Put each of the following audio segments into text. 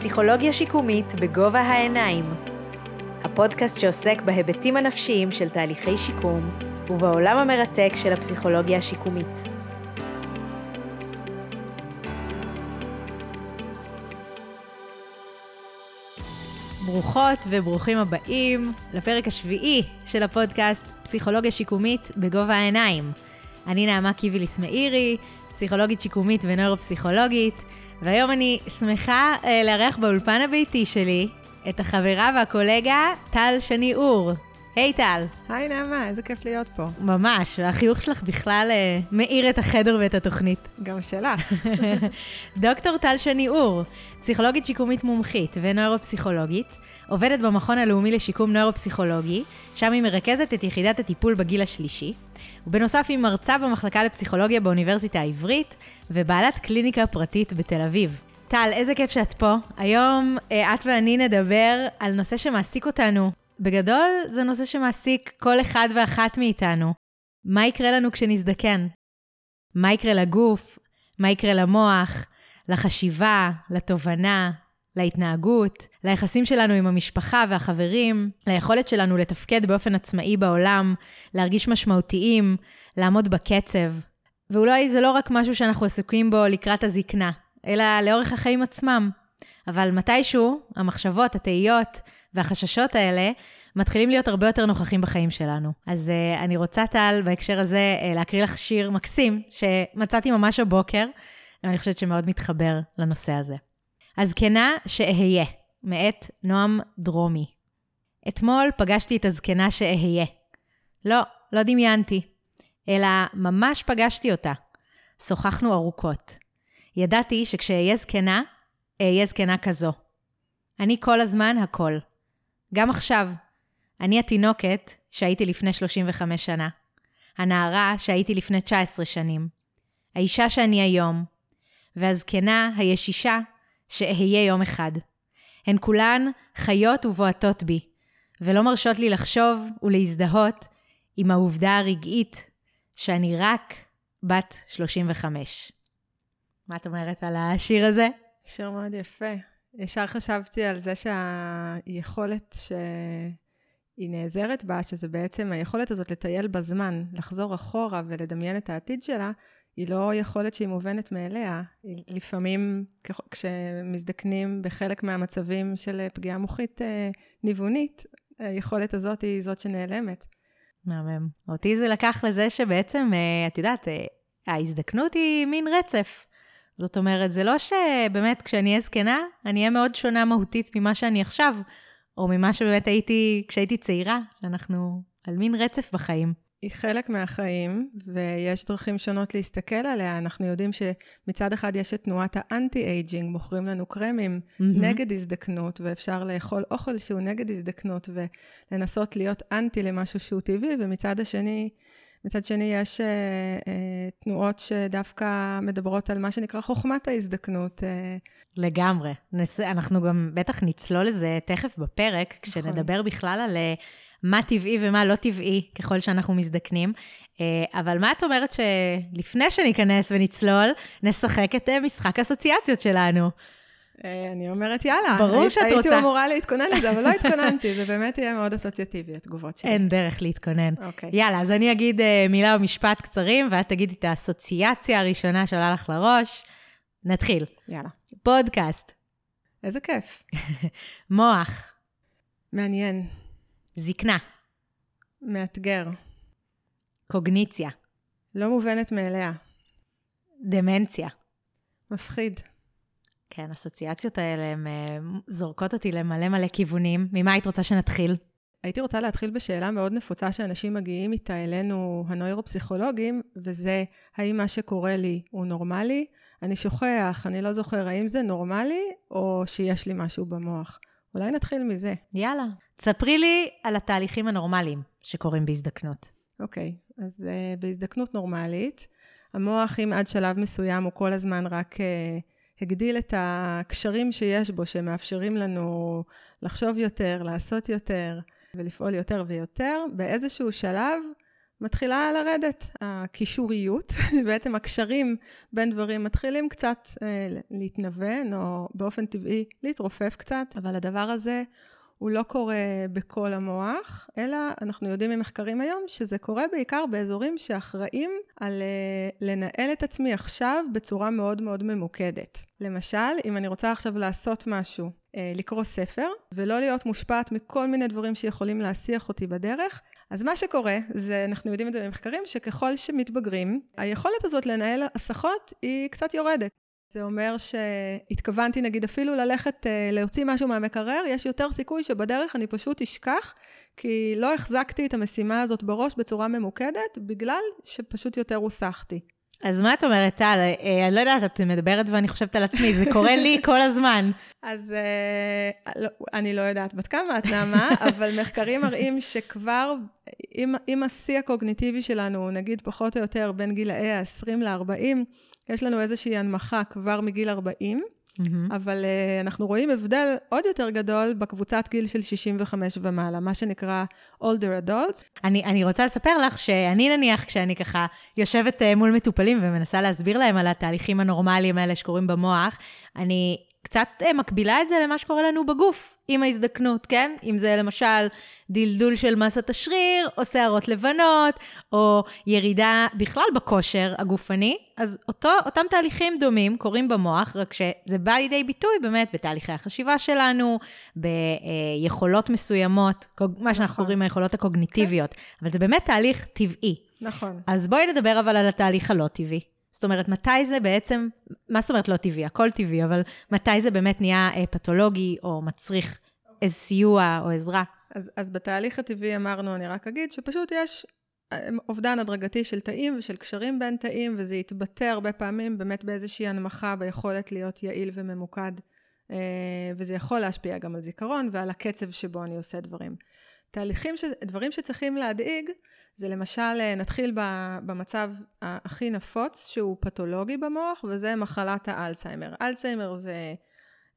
פסיכולוגיה שיקומית בגובה העיניים. הפודקאסט שעוסק בהיבטים הנפשיים של תהליכי שיקום ובעולם המרתק של הפסיכולוגיה השיקומית. ברוכות וברוכים הבאים לפרק השביעי של הפודקאסט פסיכולוגיה שיקומית בגובה העיניים. אני נעמה קיביליס מאירי, פסיכולוגית שיקומית ונוירופסיכולוגית, והיום אני שמחה אה, לארח באולפן הביתי שלי את החברה והקולגה טל שני אור. היי טל. היי נעמה, איזה כיף להיות פה. ממש, החיוך שלך בכלל אה, מאיר את החדר ואת התוכנית. גם שלך. דוקטור טל שני אור, פסיכולוגית שיקומית מומחית ונוירופסיכולוגית, עובדת במכון הלאומי לשיקום נוירופסיכולוגי, שם היא מרכזת את יחידת הטיפול בגיל השלישי, ובנוסף היא מרצה במחלקה לפסיכולוגיה באוניברסיטה העברית, ובעלת קליניקה פרטית בתל אביב. טל, איזה כיף שאת פה. היום אה, את ואני נדבר על נושא שמעסיק אותנו. בגדול, זה נושא שמעסיק כל אחד ואחת מאיתנו. מה יקרה לנו כשנזדקן? מה יקרה לגוף? מה יקרה למוח? לחשיבה? לתובנה? להתנהגות, ליחסים שלנו עם המשפחה והחברים, ליכולת שלנו לתפקד באופן עצמאי בעולם, להרגיש משמעותיים, לעמוד בקצב. ואולי זה לא רק משהו שאנחנו עסוקים בו לקראת הזקנה, אלא לאורך החיים עצמם. אבל מתישהו, המחשבות, התהיות והחששות האלה מתחילים להיות הרבה יותר נוכחים בחיים שלנו. אז uh, אני רוצה, טל, בהקשר הזה, uh, להקריא לך שיר מקסים שמצאתי ממש הבוקר, ואני חושבת שמאוד מתחבר לנושא הזה. הזקנה שאהיה, מאת נועם דרומי. אתמול פגשתי את הזקנה שאהיה. לא, לא דמיינתי, אלא ממש פגשתי אותה. שוחחנו ארוכות. ידעתי שכשאהיה זקנה, אהיה זקנה כזו. אני כל הזמן הכל. גם עכשיו. אני התינוקת שהייתי לפני 35 שנה. הנערה שהייתי לפני 19 שנים. האישה שאני היום. והזקנה הישישה שאהיה יום אחד. הן כולן חיות ובועטות בי, ולא מרשות לי לחשוב ולהזדהות עם העובדה הרגעית שאני רק בת 35. מה את אומרת על השיר הזה? שיר מאוד יפה. ישר חשבתי על זה שהיכולת שהיא נעזרת בה, שזה בעצם היכולת הזאת לטייל בזמן, לחזור אחורה ולדמיין את העתיד שלה, היא לא יכולת שהיא מובנת מאליה. לפעמים כשמזדקנים בחלק מהמצבים של פגיעה מוחית אה, ניוונית, היכולת הזאת היא זאת שנעלמת. מהמם. אותי זה לקח לזה שבעצם, אה, את יודעת, אה, ההזדקנות היא מין רצף. זאת אומרת, זה לא שבאמת כשאני אהיה זקנה, אני אהיה מאוד שונה מהותית ממה שאני עכשיו, או ממה שבאמת הייתי כשהייתי צעירה, שאנחנו על מין רצף בחיים. היא חלק מהחיים, ויש דרכים שונות להסתכל עליה. אנחנו יודעים שמצד אחד יש את תנועת האנטי-אייג'ינג, מוכרים לנו קרמים mm-hmm. נגד הזדקנות, ואפשר לאכול אוכל שהוא נגד הזדקנות, ולנסות להיות אנטי למשהו שהוא טבעי, ומצד השני, מצד שני יש uh, uh, תנועות שדווקא מדברות על מה שנקרא חוכמת ההזדקנות. Uh. לגמרי. נס... אנחנו גם בטח נצלול לזה תכף בפרק, נכון. כשנדבר בכלל על... מה טבעי ומה לא טבעי ככל שאנחנו מזדקנים. אה, אבל מה את אומרת שלפני שניכנס ונצלול, נשחק את אה, משחק אסוציאציות שלנו? אה, אני אומרת, יאללה. ברור שאת הייתי רוצה. הייתי אמורה להתכונן לזה, אבל לא התכוננתי, זה באמת יהיה מאוד אסוציאטיבי, התגובות שלי. אין דרך להתכונן. אוקיי. יאללה, אז אני אגיד מילה או משפט קצרים, ואת תגידי את האסוציאציה הראשונה שעולה לך לראש. נתחיל. יאללה. פודקאסט. איזה כיף. מוח. מעניין. זקנה. מאתגר. קוגניציה. לא מובנת מאליה. דמנציה. מפחיד. כן, אסוציאציות האלה, הן אה, זורקות אותי למלא מלא כיוונים. ממה היית רוצה שנתחיל? הייתי רוצה להתחיל בשאלה מאוד נפוצה שאנשים מגיעים איתה אלינו, הנוירופסיכולוגים, וזה, האם מה שקורה לי הוא נורמלי? אני שוכח, אני לא זוכר, האם זה נורמלי, או שיש לי משהו במוח? אולי נתחיל מזה. יאללה. תספרי לי על התהליכים הנורמליים שקורים בהזדקנות. אוקיי, okay, אז uh, בהזדקנות נורמלית, המוח, אם עד שלב מסוים הוא כל הזמן רק uh, הגדיל את הקשרים שיש בו, שמאפשרים לנו לחשוב יותר, לעשות יותר ולפעול יותר ויותר, באיזשהו שלב מתחילה לרדת. הקישוריות, בעצם הקשרים בין דברים מתחילים קצת אה, להתנוון, או באופן טבעי להתרופף קצת, אבל הדבר הזה הוא לא קורה בכל המוח, אלא אנחנו יודעים ממחקרים היום שזה קורה בעיקר באזורים שאחראים על uh, לנהל את עצמי עכשיו בצורה מאוד מאוד ממוקדת. למשל, אם אני רוצה עכשיו לעשות משהו, uh, לקרוא ספר, ולא להיות מושפעת מכל מיני דברים שיכולים להסיח אותי בדרך, אז מה שקורה, זה, אנחנו יודעים את זה ממחקרים, שככל שמתבגרים, היכולת הזאת לנהל הסחות היא קצת יורדת. זה אומר שהתכוונתי נגיד אפילו ללכת uh, להוציא משהו מהמקרר, יש יותר סיכוי שבדרך אני פשוט אשכח, כי לא החזקתי את המשימה הזאת בראש בצורה ממוקדת, בגלל שפשוט יותר הוסחתי. אז מה את אומרת, טל? אה, אני לא יודעת, את מדברת ואני חושבת על עצמי, זה קורה לי כל הזמן. אז uh, לא, אני לא יודעת בת כמה את נעמה, אבל מחקרים מראים שכבר, אם, אם השיא הקוגניטיבי שלנו, נגיד פחות או יותר בין גילאי ה-20 ל-40, יש לנו איזושהי הנמכה כבר מגיל 40, mm-hmm. אבל uh, אנחנו רואים הבדל עוד יותר גדול בקבוצת גיל של 65 ומעלה, מה שנקרא older adults. אני, אני רוצה לספר לך שאני נניח, כשאני ככה יושבת uh, מול מטופלים ומנסה להסביר להם על התהליכים הנורמליים האלה שקורים במוח, אני קצת uh, מקבילה את זה למה שקורה לנו בגוף. עם ההזדקנות, כן? אם זה למשל דלדול של מסת השריר, או שערות לבנות, או ירידה בכלל בכושר הגופני, אז אותו, אותם תהליכים דומים קורים במוח, רק שזה בא לידי ביטוי באמת בתהליכי החשיבה שלנו, ביכולות מסוימות, מה שאנחנו נכון. קוראים היכולות הקוגניטיביות, כן. אבל זה באמת תהליך טבעי. נכון. אז בואי נדבר אבל על התהליך הלא טבעי. זאת אומרת, מתי זה בעצם, מה זאת אומרת לא טבעי? הכל טבעי, אבל מתי זה באמת נהיה אה, פתולוגי או מצריך איזה סיוע או עזרה? אז, אז בתהליך הטבעי אמרנו, אני רק אגיד, שפשוט יש אה, אובדן הדרגתי של תאים ושל קשרים בין תאים, וזה יתבטא הרבה פעמים באמת באיזושהי הנמכה ביכולת להיות יעיל וממוקד, אה, וזה יכול להשפיע גם על זיכרון ועל הקצב שבו אני עושה דברים. תהליכים, ש... דברים שצריכים להדאיג, זה למשל, אה, נתחיל במצב הכי נפוץ, שהוא פתולוגי במוח, וזה מחלת האלצהיימר. אלצהיימר זה,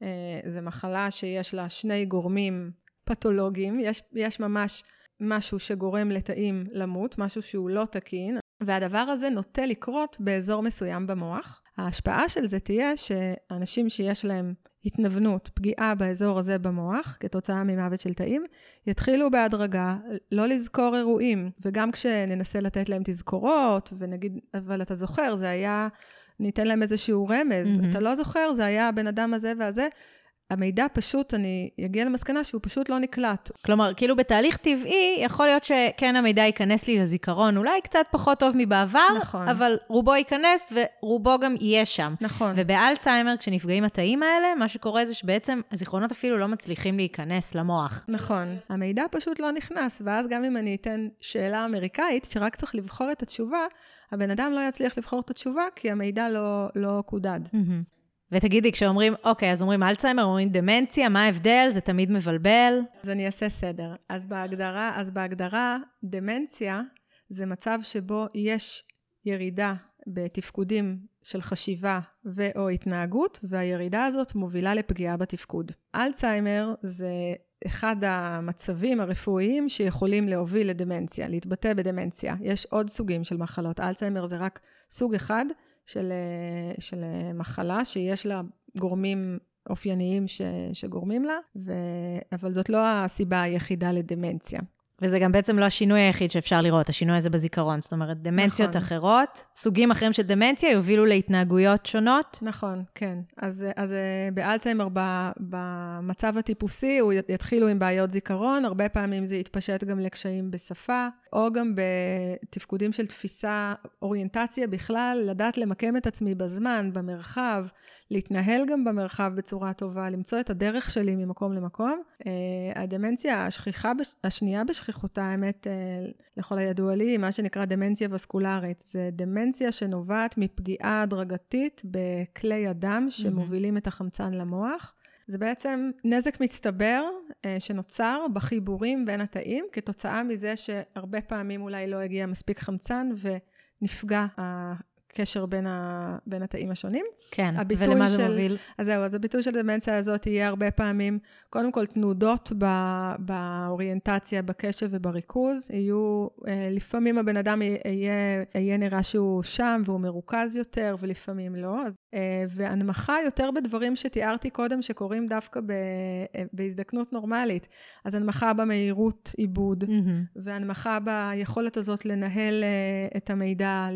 אה, זה מחלה שיש לה שני גורמים פתולוגיים, יש, יש ממש משהו שגורם לתאים למות, משהו שהוא לא תקין, והדבר הזה נוטה לקרות באזור מסוים במוח. ההשפעה של זה תהיה שאנשים שיש להם התנוונות, פגיעה באזור הזה במוח, כתוצאה ממוות של תאים, יתחילו בהדרגה לא לזכור אירועים, וגם כשננסה לתת להם תזכורות, ונגיד, אבל אתה זוכר, זה היה, ניתן להם איזשהו רמז, mm-hmm. אתה לא זוכר, זה היה הבן אדם הזה והזה, המידע פשוט, אני אגיע למסקנה שהוא פשוט לא נקלט. כלומר, כאילו בתהליך טבעי, יכול להיות שכן המידע ייכנס לי לזיכרון, אולי קצת פחות טוב מבעבר, נכון. אבל רובו ייכנס ורובו גם יהיה שם. נכון. ובאלצהיימר, כשנפגעים התאים האלה, מה שקורה זה שבעצם הזיכרונות אפילו לא מצליחים להיכנס למוח. נכון. המידע פשוט לא נכנס, ואז גם אם אני אתן שאלה אמריקאית, שרק צריך לבחור את התשובה, הבן אדם לא יצליח לבחור את התשובה, כי המידע לא, לא קודד. Mm-hmm. ותגידי, כשאומרים, אוקיי, אז אומרים אלצהיימר, אומרים דמנציה, מה ההבדל? זה תמיד מבלבל. אז אני אעשה סדר. אז בהגדרה, אז בהגדרה, דמנציה זה מצב שבו יש ירידה בתפקודים של חשיבה ו/או התנהגות, והירידה הזאת מובילה לפגיעה בתפקוד. אלצהיימר זה אחד המצבים הרפואיים שיכולים להוביל לדמנציה, להתבטא בדמנציה. יש עוד סוגים של מחלות. אלצהיימר זה רק סוג אחד של, של מחלה שיש לה גורמים אופייניים ש, שגורמים לה, ו, אבל זאת לא הסיבה היחידה לדמנציה. וזה גם בעצם לא השינוי היחיד שאפשר לראות, השינוי הזה בזיכרון. זאת אומרת, דמנציות נכון. אחרות, סוגים אחרים של דמנציה יובילו להתנהגויות שונות. נכון, כן. אז, אז אה, באלצהיימר, במצב הטיפוסי, הוא יתחילו עם בעיות זיכרון, הרבה פעמים זה יתפשט גם לקשיים בשפה, או גם בתפקודים של תפיסה, אוריינטציה בכלל, לדעת למקם את עצמי בזמן, במרחב, להתנהל גם במרחב בצורה טובה, למצוא את הדרך שלי ממקום למקום. Uh, הדמנציה השכיחה. השנייה בשכיחותה, האמת, uh, לכל הידוע לי, היא מה שנקרא דמנציה וסקולרית. זה דמנציה שנובעת מפגיעה הדרגתית בכלי הדם שמובילים mm-hmm. את החמצן למוח. זה בעצם נזק מצטבר uh, שנוצר בחיבורים בין התאים, כתוצאה מזה שהרבה פעמים אולי לא הגיע מספיק חמצן ונפגע קשר בין, ה, בין התאים השונים. כן, ולמה של, זה מוביל? אז זהו, אז הביטוי של דמנציה הזאת יהיה הרבה פעמים, קודם כל תנודות ב, באוריינטציה, בקשב ובריכוז. יהיו, אה, לפעמים הבן אדם יהיה, יהיה נראה שהוא שם והוא מרוכז יותר, ולפעמים לא. אז, אה, והנמכה יותר בדברים שתיארתי קודם, שקורים דווקא ב, אה, בהזדקנות נורמלית. אז הנמכה במהירות עיבוד, mm-hmm. והנמכה ביכולת הזאת לנהל את המידע,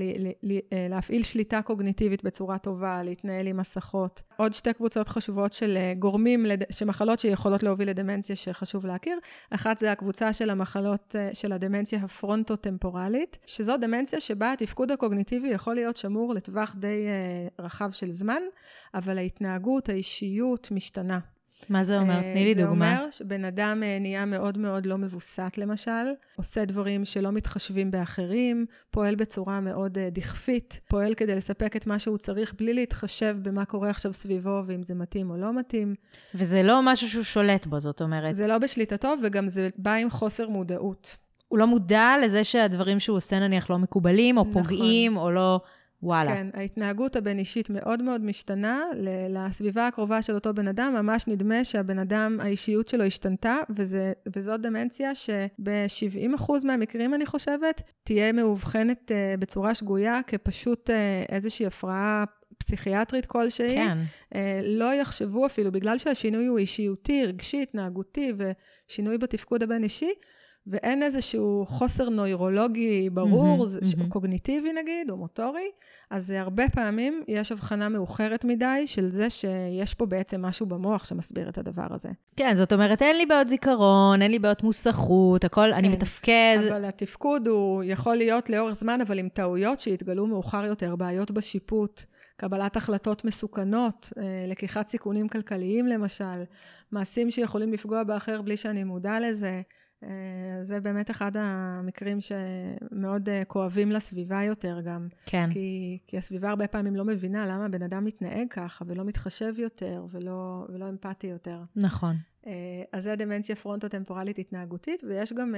להפעיל שליטה קוגניטיבית בצורה טובה, להתנהל עם מסכות. עוד שתי קבוצות חשובות של אה, גורמים, שמחלות שיכולות להוביל לדמנציה שחשוב להכיר. אחת זה הקבוצה של המחלות אה, של הדמנציה הפרונטו-טמפורלית, שזו דמנציה שבה התפקוד הקוגניטיבי יכול להיות שמור לטווח די אה, רחב של זמן, אבל ההתנהגות, האישיות משתנה. מה זה אומר? תני לי דוגמה. זה אומר שבן אדם אה, נהיה מאוד מאוד לא מבוסת, למשל, עושה דברים שלא מתחשבים באחרים, פועל בצורה מאוד אה, דכפית, פועל כדי לספק את מה שהוא צריך בלי להתחשב במה קורה עכשיו סביבו ואם זה מתאים או לא מתאים. וזה לא משהו שהוא שולט בו, זאת אומרת. זה לא בשליטתו, וגם זה בא עם חוסר מודעות. הוא לא מודע לזה שהדברים שהוא עושה נניח לא מקובלים, או נכון. פוגעים, או לא... וואלה. כן, ההתנהגות הבין-אישית מאוד מאוד משתנה. לסביבה הקרובה של אותו בן אדם, ממש נדמה שהבן אדם, האישיות שלו השתנתה, וזה, וזאת דמנציה שב-70% מהמקרים, אני חושבת, תהיה מאובחנת uh, בצורה שגויה כפשוט uh, איזושהי הפרעה פסיכיאטרית כלשהי. כן. Uh, לא יחשבו אפילו, בגלל שהשינוי הוא אישיותי, רגשי, התנהגותי ושינוי בתפקוד הבין-אישי, ואין איזשהו חוסר נוירולוגי ברור, mm-hmm, mm-hmm. קוגניטיבי נגיד, או מוטורי, אז הרבה פעמים יש הבחנה מאוחרת מדי של זה שיש פה בעצם משהו במוח שמסביר את הדבר הזה. כן, זאת אומרת, אין לי בעיות זיכרון, אין לי בעיות מוסכות, הכל, כן, אני מתפקד. אבל התפקוד הוא יכול להיות לאורך זמן, אבל עם טעויות שהתגלו מאוחר יותר, בעיות בשיפוט. קבלת החלטות מסוכנות, אה, לקיחת סיכונים כלכליים למשל, מעשים שיכולים לפגוע באחר בלי שאני מודע לזה, זה באמת אחד המקרים שמאוד אה, כואבים לסביבה יותר גם. כן. כי, כי הסביבה הרבה פעמים לא מבינה למה בן אדם מתנהג ככה, ולא מתחשב יותר, ולא, ולא אמפתי יותר. נכון. אה, אז זה דמנציה פרונטו-טמפורלית התנהגותית, ויש גם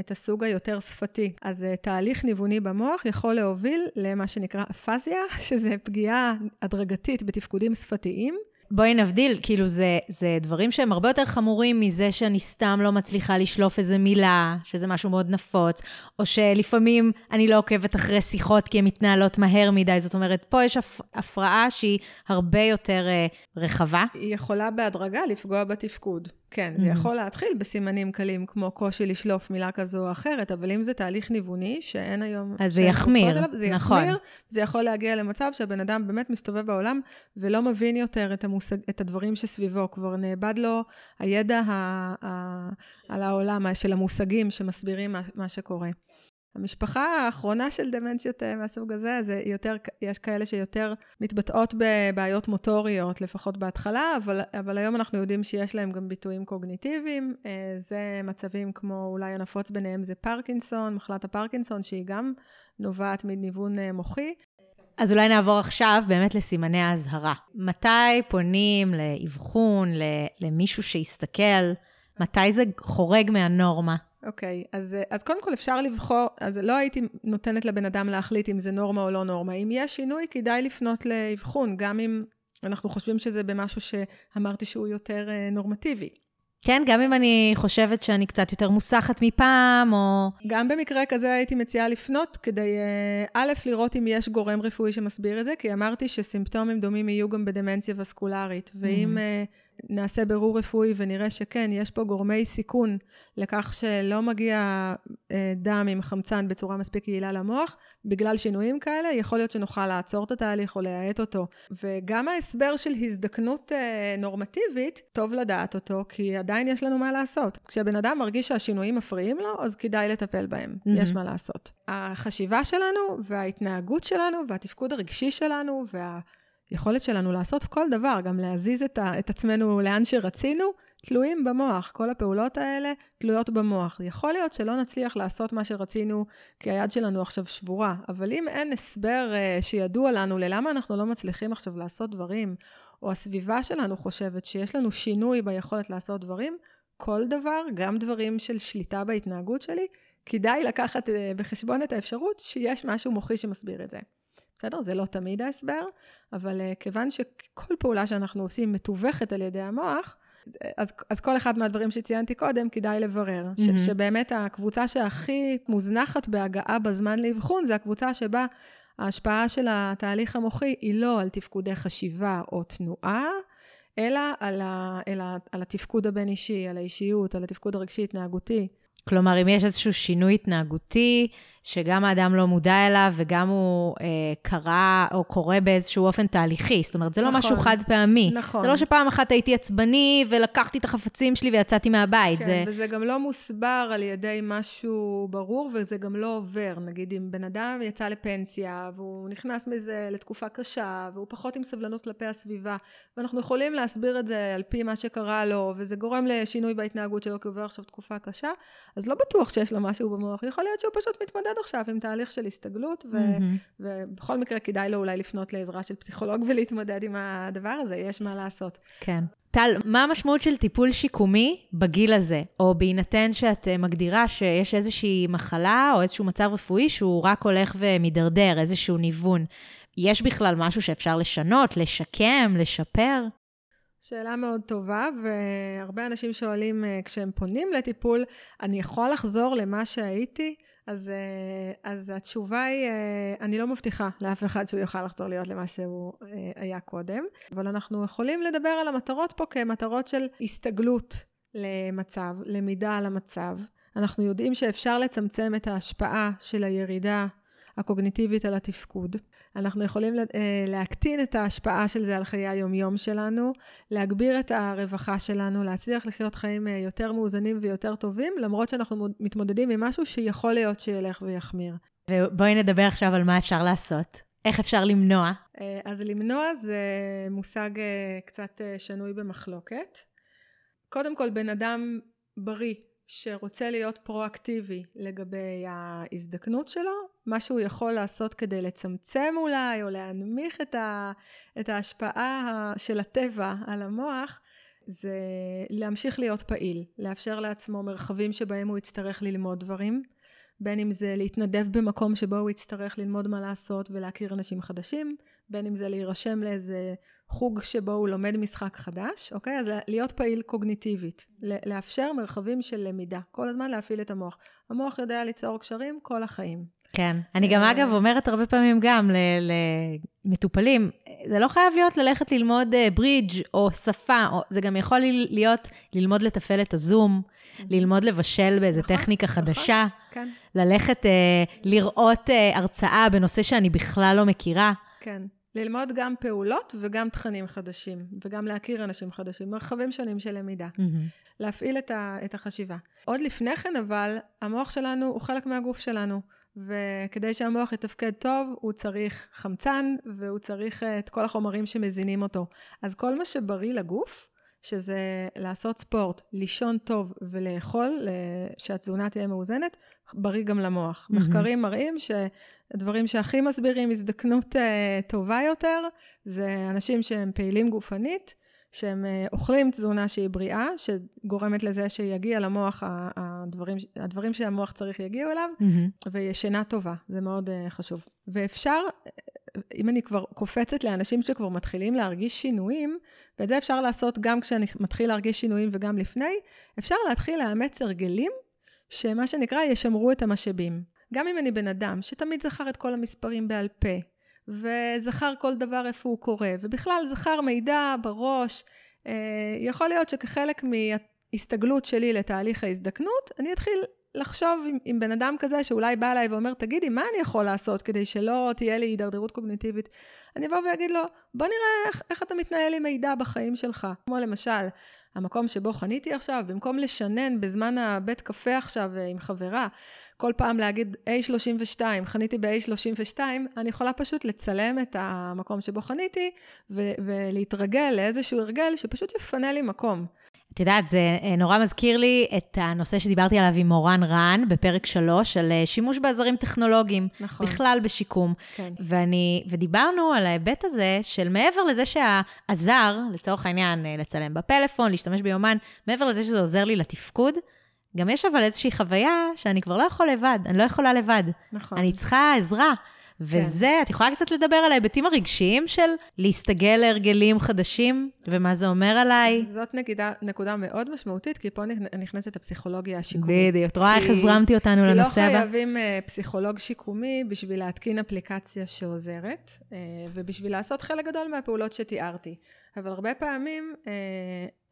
את הסוג היותר שפתי. אז תהליך ניווני במוח יכול להוביל למה שנקרא אפזיה, שזה פגיעה הדרגתית בתפקודים שפתיים. בואי נבדיל, כאילו זה, זה דברים שהם הרבה יותר חמורים מזה שאני סתם לא מצליחה לשלוף איזה מילה, שזה משהו מאוד נפוץ, או שלפעמים אני לא עוקבת אחרי שיחות כי הן מתנהלות מהר מדי. זאת אומרת, פה יש הפ, הפרעה שהיא הרבה יותר uh, רחבה. היא יכולה בהדרגה לפגוע בתפקוד. כן, זה mm-hmm. יכול להתחיל בסימנים קלים, כמו קושי לשלוף מילה כזו או אחרת, אבל אם זה תהליך ניווני, שאין היום... אז זה יחמיר, אליו, זה נכון. יחמיר, זה יכול להגיע למצב שהבן אדם באמת מסתובב בעולם ולא מבין יותר את, המושג, את הדברים שסביבו, כבר נאבד לו הידע ה, ה, על העולם של המושגים שמסבירים מה, מה שקורה. המשפחה האחרונה של דמנציות אה, מהסוג הזה, זה יותר, יש כאלה שיותר מתבטאות בבעיות מוטוריות, לפחות בהתחלה, אבל, אבל היום אנחנו יודעים שיש להם גם ביטויים קוגניטיביים. אה, זה מצבים כמו, אולי הנפוץ ביניהם זה פרקינסון, מחלת הפרקינסון, שהיא גם נובעת מניוון אה, מוחי. אז אולי נעבור עכשיו באמת לסימני האזהרה. מתי פונים לאבחון, למישהו שיסתכל? מתי זה חורג מהנורמה? אוקיי, okay, אז, אז קודם כל אפשר לבחור, אז לא הייתי נותנת לבן אדם להחליט אם זה נורמה או לא נורמה. אם יש שינוי, כדאי לפנות לאבחון, גם אם אנחנו חושבים שזה במשהו שאמרתי שהוא יותר uh, נורמטיבי. כן, גם אם אני חושבת שאני קצת יותר מוסחת מפעם, או... גם במקרה כזה הייתי מציעה לפנות, כדי אה, א', לראות אם יש גורם רפואי שמסביר את זה, כי אמרתי שסימפטומים דומים יהיו גם בדמנציה וסקולרית, ואם... Mm-hmm. נעשה בירור רפואי ונראה שכן, יש פה גורמי סיכון לכך שלא מגיע אה, דם עם חמצן בצורה מספיק יעילה למוח, בגלל שינויים כאלה, יכול להיות שנוכל לעצור את התהליך או להאט אותו. וגם ההסבר של הזדקנות אה, נורמטיבית, טוב לדעת אותו, כי עדיין יש לנו מה לעשות. כשבן אדם מרגיש שהשינויים מפריעים לו, אז כדאי לטפל בהם, mm-hmm. יש מה לעשות. החשיבה שלנו וההתנהגות שלנו והתפקוד הרגשי שלנו וה... היכולת שלנו לעשות כל דבר, גם להזיז את, ה, את עצמנו לאן שרצינו, תלויים במוח. כל הפעולות האלה תלויות במוח. יכול להיות שלא נצליח לעשות מה שרצינו כי היד שלנו עכשיו שבורה, אבל אם אין הסבר uh, שידוע לנו ללמה אנחנו לא מצליחים עכשיו לעשות דברים, או הסביבה שלנו חושבת שיש לנו שינוי ביכולת לעשות דברים, כל דבר, גם דברים של שליטה בהתנהגות שלי, כדאי לקחת uh, בחשבון את האפשרות שיש משהו מוחי שמסביר את זה. בסדר? זה לא תמיד ההסבר, אבל uh, כיוון שכל פעולה שאנחנו עושים מתווכת על ידי המוח, אז, אז כל אחד מהדברים שציינתי קודם, כדאי לברר. Mm-hmm. ש, שבאמת הקבוצה שהכי מוזנחת בהגעה בזמן לאבחון, זה הקבוצה שבה ההשפעה של התהליך המוחי היא לא על תפקודי חשיבה או תנועה, אלא על, ה, אלא על התפקוד הבין-אישי, על האישיות, על התפקוד הרגשי-התנהגותי. כלומר, אם יש איזשהו שינוי התנהגותי, שגם האדם לא מודע אליו וגם הוא אה, קרה או קורה באיזשהו אופן תהליכי. זאת אומרת, זה לא נכון, משהו חד פעמי. נכון. זה לא שפעם אחת הייתי עצבני ולקחתי את החפצים שלי ויצאתי מהבית. כן, זה... וזה גם לא מוסבר על ידי משהו ברור וזה גם לא עובר. נגיד, אם בן אדם יצא לפנסיה והוא נכנס מזה לתקופה קשה והוא פחות עם סבלנות כלפי הסביבה, ואנחנו יכולים להסביר את זה על פי מה שקרה לו, וזה גורם לשינוי בהתנהגות שלו כי הוא עובר עכשיו תקופה קשה, אז לא בטוח שיש לו משהו במוח. יכול להיות שהוא פשוט מתמודד עכשיו עם תהליך של הסתגלות, ו- mm-hmm. ובכל מקרה כדאי לו אולי לפנות לעזרה של פסיכולוג ולהתמודד עם הדבר הזה, יש מה לעשות. כן. טל, מה המשמעות של טיפול שיקומי בגיל הזה? או בהינתן שאת אה, מגדירה שיש איזושהי מחלה או איזשהו מצב רפואי שהוא רק הולך ומידרדר, איזשהו ניוון. יש בכלל משהו שאפשר לשנות, לשקם, לשפר? שאלה מאוד טובה, והרבה אנשים שואלים אה, כשהם פונים לטיפול, אני יכול לחזור למה שהייתי? אז, אה, אז התשובה היא, אה, אני לא מבטיחה לאף אחד שהוא יוכל לחזור להיות למה שהוא היה קודם, אבל אנחנו יכולים לדבר על המטרות פה כמטרות של הסתגלות למצב, למידה על המצב. אנחנו יודעים שאפשר לצמצם את ההשפעה של הירידה הקוגניטיבית על התפקוד. אנחנו יכולים אה, להקטין את ההשפעה של זה על חיי היומיום שלנו, להגביר את הרווחה שלנו, להצליח לחיות חיים אה, יותר מאוזנים ויותר טובים, למרות שאנחנו מתמודדים עם משהו שיכול להיות שילך ויחמיר. ובואי נדבר עכשיו על מה אפשר לעשות. איך אפשר למנוע? אה, אז למנוע זה מושג קצת שנוי במחלוקת. קודם כל, בן אדם בריא שרוצה להיות פרואקטיבי לגבי ההזדקנות שלו, מה שהוא יכול לעשות כדי לצמצם אולי, או להנמיך את, ה, את ההשפעה של הטבע על המוח, זה להמשיך להיות פעיל, לאפשר לעצמו מרחבים שבהם הוא יצטרך ללמוד דברים, בין אם זה להתנדב במקום שבו הוא יצטרך ללמוד מה לעשות ולהכיר אנשים חדשים, בין אם זה להירשם לאיזה חוג שבו הוא לומד משחק חדש, אוקיי? אז להיות פעיל קוגניטיבית, לאפשר מרחבים של למידה, כל הזמן להפעיל את המוח. המוח יודע ליצור קשרים כל החיים. כן. אני גם, אגב, אומרת הרבה פעמים גם למטופלים, זה לא חייב להיות ללכת ללמוד ברידג' אה, או שפה, או, זה גם יכול להיות ללמוד לתפעל את הזום, ללמוד לבשל באיזה נכון, טכניקה נכון, חדשה, כן. ללכת אה, לראות אה, הרצאה בנושא שאני בכלל לא מכירה. כן. ללמוד גם פעולות וגם תכנים חדשים, וגם להכיר אנשים חדשים, מרחבים שונים של למידה. Mm-hmm. להפעיל את, ה, את החשיבה. עוד לפני כן, אבל, המוח שלנו הוא חלק מהגוף שלנו, וכדי שהמוח יתפקד טוב, הוא צריך חמצן, והוא צריך אה, את כל החומרים שמזינים אותו. אז כל מה שבריא לגוף, שזה לעשות ספורט, לישון טוב ולאכול, שהתזונה תהיה מאוזנת, בריא גם למוח. Mm-hmm. מחקרים מראים שהדברים שהכי מסבירים הזדקנות uh, טובה יותר, זה אנשים שהם פעילים גופנית, שהם uh, אוכלים תזונה שהיא בריאה, שגורמת לזה שיגיע למוח הדברים, הדברים שהמוח צריך יגיעו אליו, mm-hmm. וישנה טובה, זה מאוד uh, חשוב. ואפשר אם אני כבר קופצת לאנשים שכבר מתחילים להרגיש שינויים, ואת זה אפשר לעשות גם כשאני מתחיל להרגיש שינויים וגם לפני, אפשר להתחיל לאמץ הרגלים שמה שנקרא ישמרו את המשאבים. גם אם אני בן אדם שתמיד זכר את כל המספרים בעל פה, וזכר כל דבר איפה הוא קורה, ובכלל זכר מידע בראש, אה, יכול להיות שכחלק מהסתגלות שלי לתהליך ההזדקנות, אני אתחיל לחשוב עם, עם בן אדם כזה שאולי בא אליי ואומר, תגידי, מה אני יכול לעשות כדי שלא תהיה לי הידרדרות קוגניטיבית? אני אבוא ואגיד לו, בוא נראה איך, איך אתה מתנהל עם מידע בחיים שלך. כמו למשל, המקום שבו חניתי עכשיו, במקום לשנן בזמן הבית קפה עכשיו אה, עם חברה, כל פעם להגיד A32, חניתי ב-A32, אני יכולה פשוט לצלם את המקום שבו חניתי ולהתרגל לאיזשהו הרגל שפשוט יפנה לי מקום. את יודעת, זה אה, נורא מזכיר לי את הנושא שדיברתי עליו עם מורן רן בפרק 3, על אה, שימוש בעזרים טכנולוגיים. נכון. בכלל בשיקום. כן. ואני, ודיברנו על ההיבט הזה של מעבר לזה שהעזר, לצורך העניין, אה, לצלם בפלאפון, להשתמש ביומן, מעבר לזה שזה עוזר לי לתפקוד, גם יש אבל איזושהי חוויה שאני כבר לא יכול לבד, אני לא יכולה לבד. נכון. אני צריכה עזרה. וזה, כן. את יכולה קצת לדבר על ההיבטים הרגשיים של להסתגל להרגלים חדשים, ומה זה אומר עליי? זאת נקודה, נקודה מאוד משמעותית, כי פה נכנסת הפסיכולוגיה השיקומית. בדיוק, את רואה איך הזרמתי אותנו כי לנושא הבא? כי לא חייבים uh, פסיכולוג שיקומי בשביל להתקין אפליקציה שעוזרת, uh, ובשביל לעשות חלק גדול מהפעולות שתיארתי. אבל הרבה פעמים uh,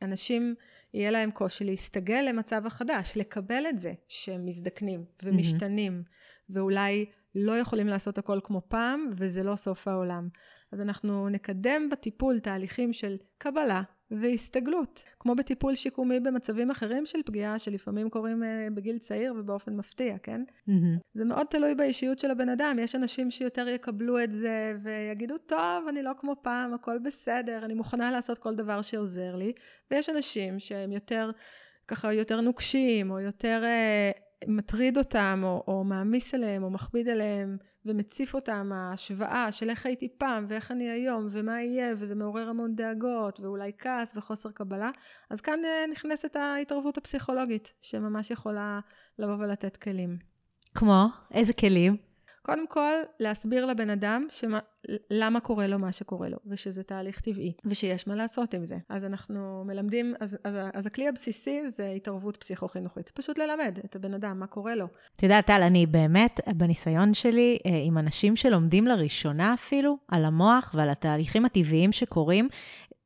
אנשים... יהיה להם קושי להסתגל למצב החדש, לקבל את זה שהם מזדקנים ומשתנים, mm-hmm. ואולי לא יכולים לעשות הכל כמו פעם, וזה לא סוף העולם. אז אנחנו נקדם בטיפול תהליכים של קבלה והסתגלות, כמו בטיפול שיקומי במצבים אחרים של פגיעה, שלפעמים קורים uh, בגיל צעיר ובאופן מפתיע, כן? Mm-hmm. זה מאוד תלוי באישיות של הבן אדם. יש אנשים שיותר יקבלו את זה ויגידו, טוב, אני לא כמו פעם, הכל בסדר, אני מוכנה לעשות כל דבר שעוזר לי, ויש אנשים שהם יותר, ככה, יותר נוקשים, או יותר... Uh, מטריד אותם, או, או מעמיס עליהם, או מכביד עליהם, ומציף אותם, ההשוואה של איך הייתי פעם, ואיך אני היום, ומה יהיה, וזה מעורר המון דאגות, ואולי כעס וחוסר קבלה, אז כאן אה, נכנסת ההתערבות הפסיכולוגית, שממש יכולה לבוא ולתת כלים. כמו? איזה כלים? קודם כל, להסביר לבן אדם שמה, למה קורה לו מה שקורה לו, ושזה תהליך טבעי, ושיש מה לעשות עם זה. אז אנחנו מלמדים, אז, אז, אז הכלי הבסיסי זה התערבות פסיכו-חינוכית. פשוט ללמד את הבן אדם מה קורה לו. את יודעת, טל, אני באמת, בניסיון שלי, אה, עם אנשים שלומדים לראשונה אפילו, על המוח ועל התהליכים הטבעיים שקורים,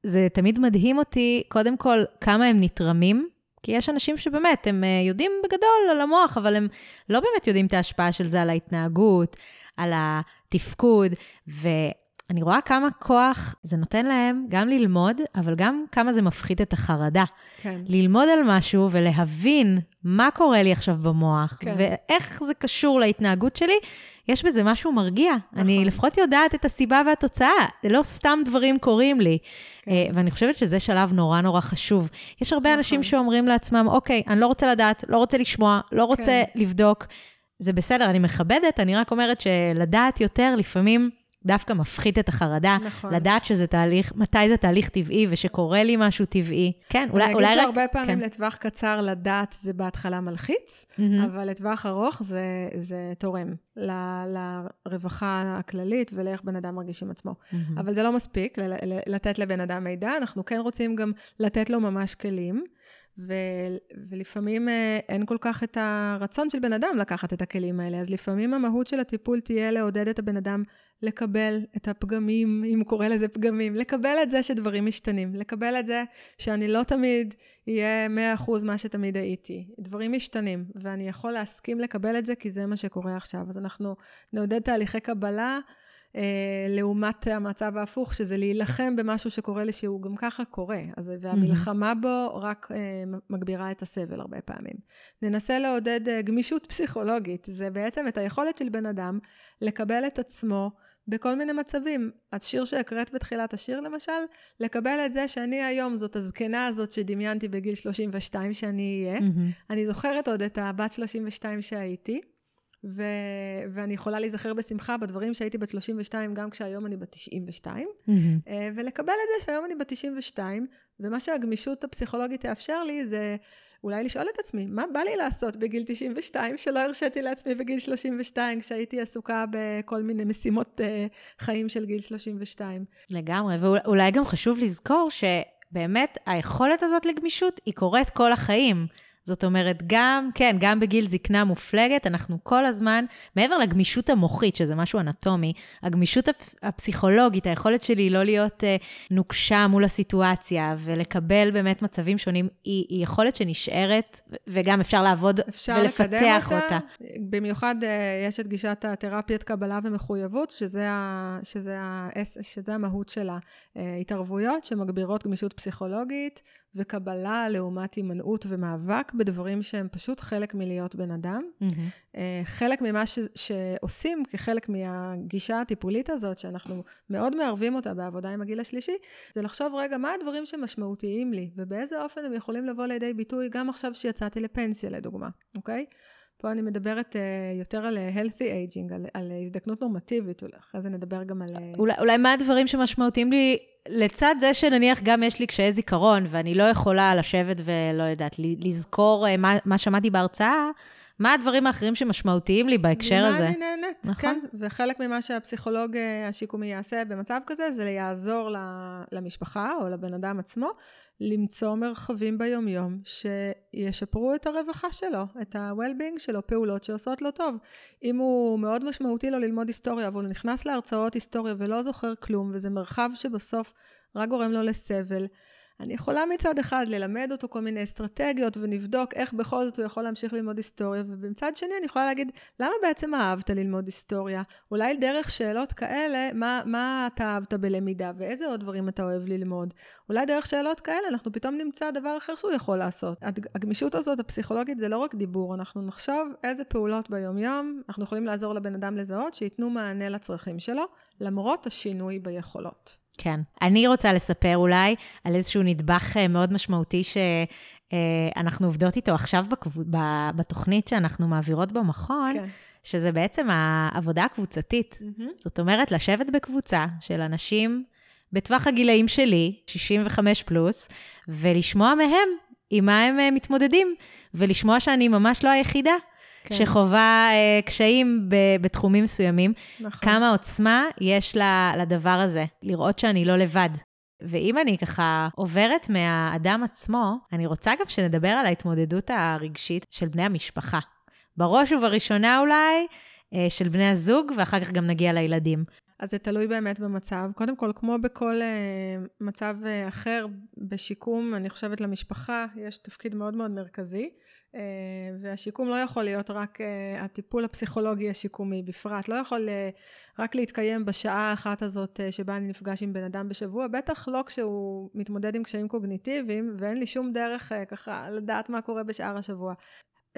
זה תמיד מדהים אותי, קודם כל, כמה הם נתרמים כי יש אנשים שבאמת, הם אה, יודעים בגדול על המוח, אבל הם לא באמת יודעים את ההשפעה של זה על ההתנהגות, על התפקוד, ואני רואה כמה כוח זה נותן להם גם ללמוד, אבל גם כמה זה מפחית את החרדה. כן. ללמוד על משהו ולהבין מה קורה לי עכשיו במוח, כן. ואיך זה קשור להתנהגות שלי, יש בזה משהו מרגיע. נכון. אני לפחות יודעת את הסיבה והתוצאה, זה לא סתם דברים קורים לי. כן. אה, ואני חושבת שזה שלב נורא נורא חשוב. יש הרבה נכון. אנשים שאומרים לעצמם, אוקיי, אני לא רוצה לדעת, לא רוצה לשמוע, לא רוצה כן. לבדוק. זה בסדר, אני מכבדת, אני רק אומרת שלדעת יותר לפעמים דווקא מפחית את החרדה. נכון. לדעת שזה תהליך, מתי זה תהליך טבעי ושקורה לי משהו טבעי. כן, אולי... אני אגיד שהרבה רק... פעמים כן. לטווח קצר לדעת זה בהתחלה מלחיץ, mm-hmm. אבל לטווח ארוך זה, זה תורם ל, לרווחה הכללית ולאיך בן אדם מרגיש עם עצמו. Mm-hmm. אבל זה לא מספיק ל, ל, לתת לבן אדם מידע, אנחנו כן רוצים גם לתת לו ממש כלים. ו, ולפעמים אה, אין כל כך את הרצון של בן אדם לקחת את הכלים האלה, אז לפעמים המהות של הטיפול תהיה לעודד את הבן אדם לקבל את הפגמים, אם הוא קורא לזה פגמים, לקבל את זה שדברים משתנים, לקבל את זה שאני לא תמיד אהיה 100% מה שתמיד הייתי. דברים משתנים, ואני יכול להסכים לקבל את זה כי זה מה שקורה עכשיו. אז אנחנו נעודד תהליכי קבלה. אה, לעומת המצב ההפוך, שזה להילחם במשהו שקורה לי שהוא גם ככה קורה, אז, והמלחמה בו רק אה, מגבירה את הסבל הרבה פעמים. ננסה לעודד אה, גמישות פסיכולוגית, זה בעצם את היכולת של בן אדם לקבל את עצמו בכל מיני מצבים. השיר שהקראת בתחילת השיר למשל, לקבל את זה שאני היום זאת הזקנה הזאת שדמיינתי בגיל 32 שאני אהיה. Mm-hmm. אני זוכרת עוד את הבת 32 שהייתי. ו... ואני יכולה להיזכר בשמחה בדברים שהייתי בת 32, גם כשהיום אני בת 92, mm-hmm. אה, ולקבל את זה שהיום אני בת 92, ומה שהגמישות הפסיכולוגית תאפשר לי זה אולי לשאול את עצמי, מה בא לי לעשות בגיל 92 שלא הרשיתי לעצמי בגיל 32, כשהייתי עסוקה בכל מיני משימות uh, חיים של גיל 32. לגמרי, ואולי גם חשוב לזכור שבאמת היכולת הזאת לגמישות היא קורית כל החיים. זאת אומרת, גם, כן, גם בגיל זקנה מופלגת, אנחנו כל הזמן, מעבר לגמישות המוחית, שזה משהו אנטומי, הגמישות הפסיכולוגית, היכולת שלי לא להיות uh, נוקשה מול הסיטואציה ולקבל באמת מצבים שונים, היא, היא יכולת שנשארת, וגם אפשר לעבוד אפשר ולפתח אותה. אותה. במיוחד uh, יש את גישת התרפיית קבלה ומחויבות, שזה, ה, שזה, ה, שזה המהות שלה. Uh, התערבויות שמגבירות גמישות פסיכולוגית, וקבלה לעומת הימנעות ומאבק בדברים שהם פשוט חלק מלהיות בן אדם. Mm-hmm. חלק ממה ש, שעושים כחלק מהגישה הטיפולית הזאת, שאנחנו מאוד מערבים אותה בעבודה עם הגיל השלישי, זה לחשוב רגע, מה הדברים שמשמעותיים לי, ובאיזה אופן הם יכולים לבוא לידי ביטוי גם עכשיו שיצאתי לפנסיה, לדוגמה, אוקיי? פה אני מדברת uh, יותר על uh, healthy aging, על, על הזדקנות נורמטיבית, אחרי זה נדבר גם על... Uh... אולי, אולי מה הדברים שמשמעותיים לי, לצד זה שנניח גם יש לי קשיי זיכרון, ואני לא יכולה לשבת ולא יודעת, לזכור מה, מה שמעתי בהרצאה, מה הדברים האחרים שמשמעותיים לי בהקשר ממה הזה? אני נהנית, נכון. כן. וחלק ממה שהפסיכולוג אה, השיקומי יעשה במצב כזה, זה יעזור למשפחה או לבן אדם עצמו, למצוא מרחבים ביומיום שישפרו את הרווחה שלו, את ה-well-being שלו, פעולות שעושות לו טוב. אם הוא מאוד משמעותי לו ללמוד היסטוריה, אבל הוא נכנס להרצאות היסטוריה ולא זוכר כלום, וזה מרחב שבסוף רק גורם לו לסבל, אני יכולה מצד אחד ללמד אותו כל מיני אסטרטגיות ונבדוק איך בכל זאת הוא יכול להמשיך ללמוד היסטוריה, ומצד שני אני יכולה להגיד, למה בעצם אהבת ללמוד היסטוריה? אולי דרך שאלות כאלה, מה, מה אתה אהבת בלמידה ואיזה עוד דברים אתה אוהב ללמוד? אולי דרך שאלות כאלה אנחנו פתאום נמצא דבר אחר שהוא יכול לעשות. הג- הגמישות הזאת הפסיכולוגית זה לא רק דיבור, אנחנו נחשוב איזה פעולות ביומיום אנחנו יכולים לעזור לבן אדם לזהות שייתנו מענה לצרכים שלו, למרות השינוי ביכולות. כן. אני רוצה לספר אולי על איזשהו נדבך אה, מאוד משמעותי שאנחנו עובדות איתו עכשיו בקבו- ב- בתוכנית שאנחנו מעבירות במכון, כן. שזה בעצם העבודה הקבוצתית. זאת אומרת, לשבת בקבוצה של אנשים בטווח הגילאים שלי, 65 פלוס, ולשמוע מהם עם מה הם אה, מתמודדים, ולשמוע שאני ממש לא היחידה כן. שחווה אה, קשיים ב- בתחומים מסוימים. נכון. כמה עוצמה יש ל- לדבר הזה, לראות שאני לא לבד. ואם אני ככה עוברת מהאדם עצמו, אני רוצה גם שנדבר על ההתמודדות הרגשית של בני המשפחה. בראש ובראשונה אולי אה, של בני הזוג, ואחר כך גם נגיע לילדים. אז זה תלוי באמת במצב. קודם כל, כמו בכל uh, מצב uh, אחר בשיקום, אני חושבת למשפחה יש תפקיד מאוד מאוד מרכזי, uh, והשיקום לא יכול להיות רק uh, הטיפול הפסיכולוגי השיקומי בפרט, לא יכול uh, רק להתקיים בשעה האחת הזאת uh, שבה אני נפגש עם בן אדם בשבוע, בטח לא כשהוא מתמודד עם קשיים קוגניטיביים, ואין לי שום דרך uh, ככה לדעת מה קורה בשאר השבוע.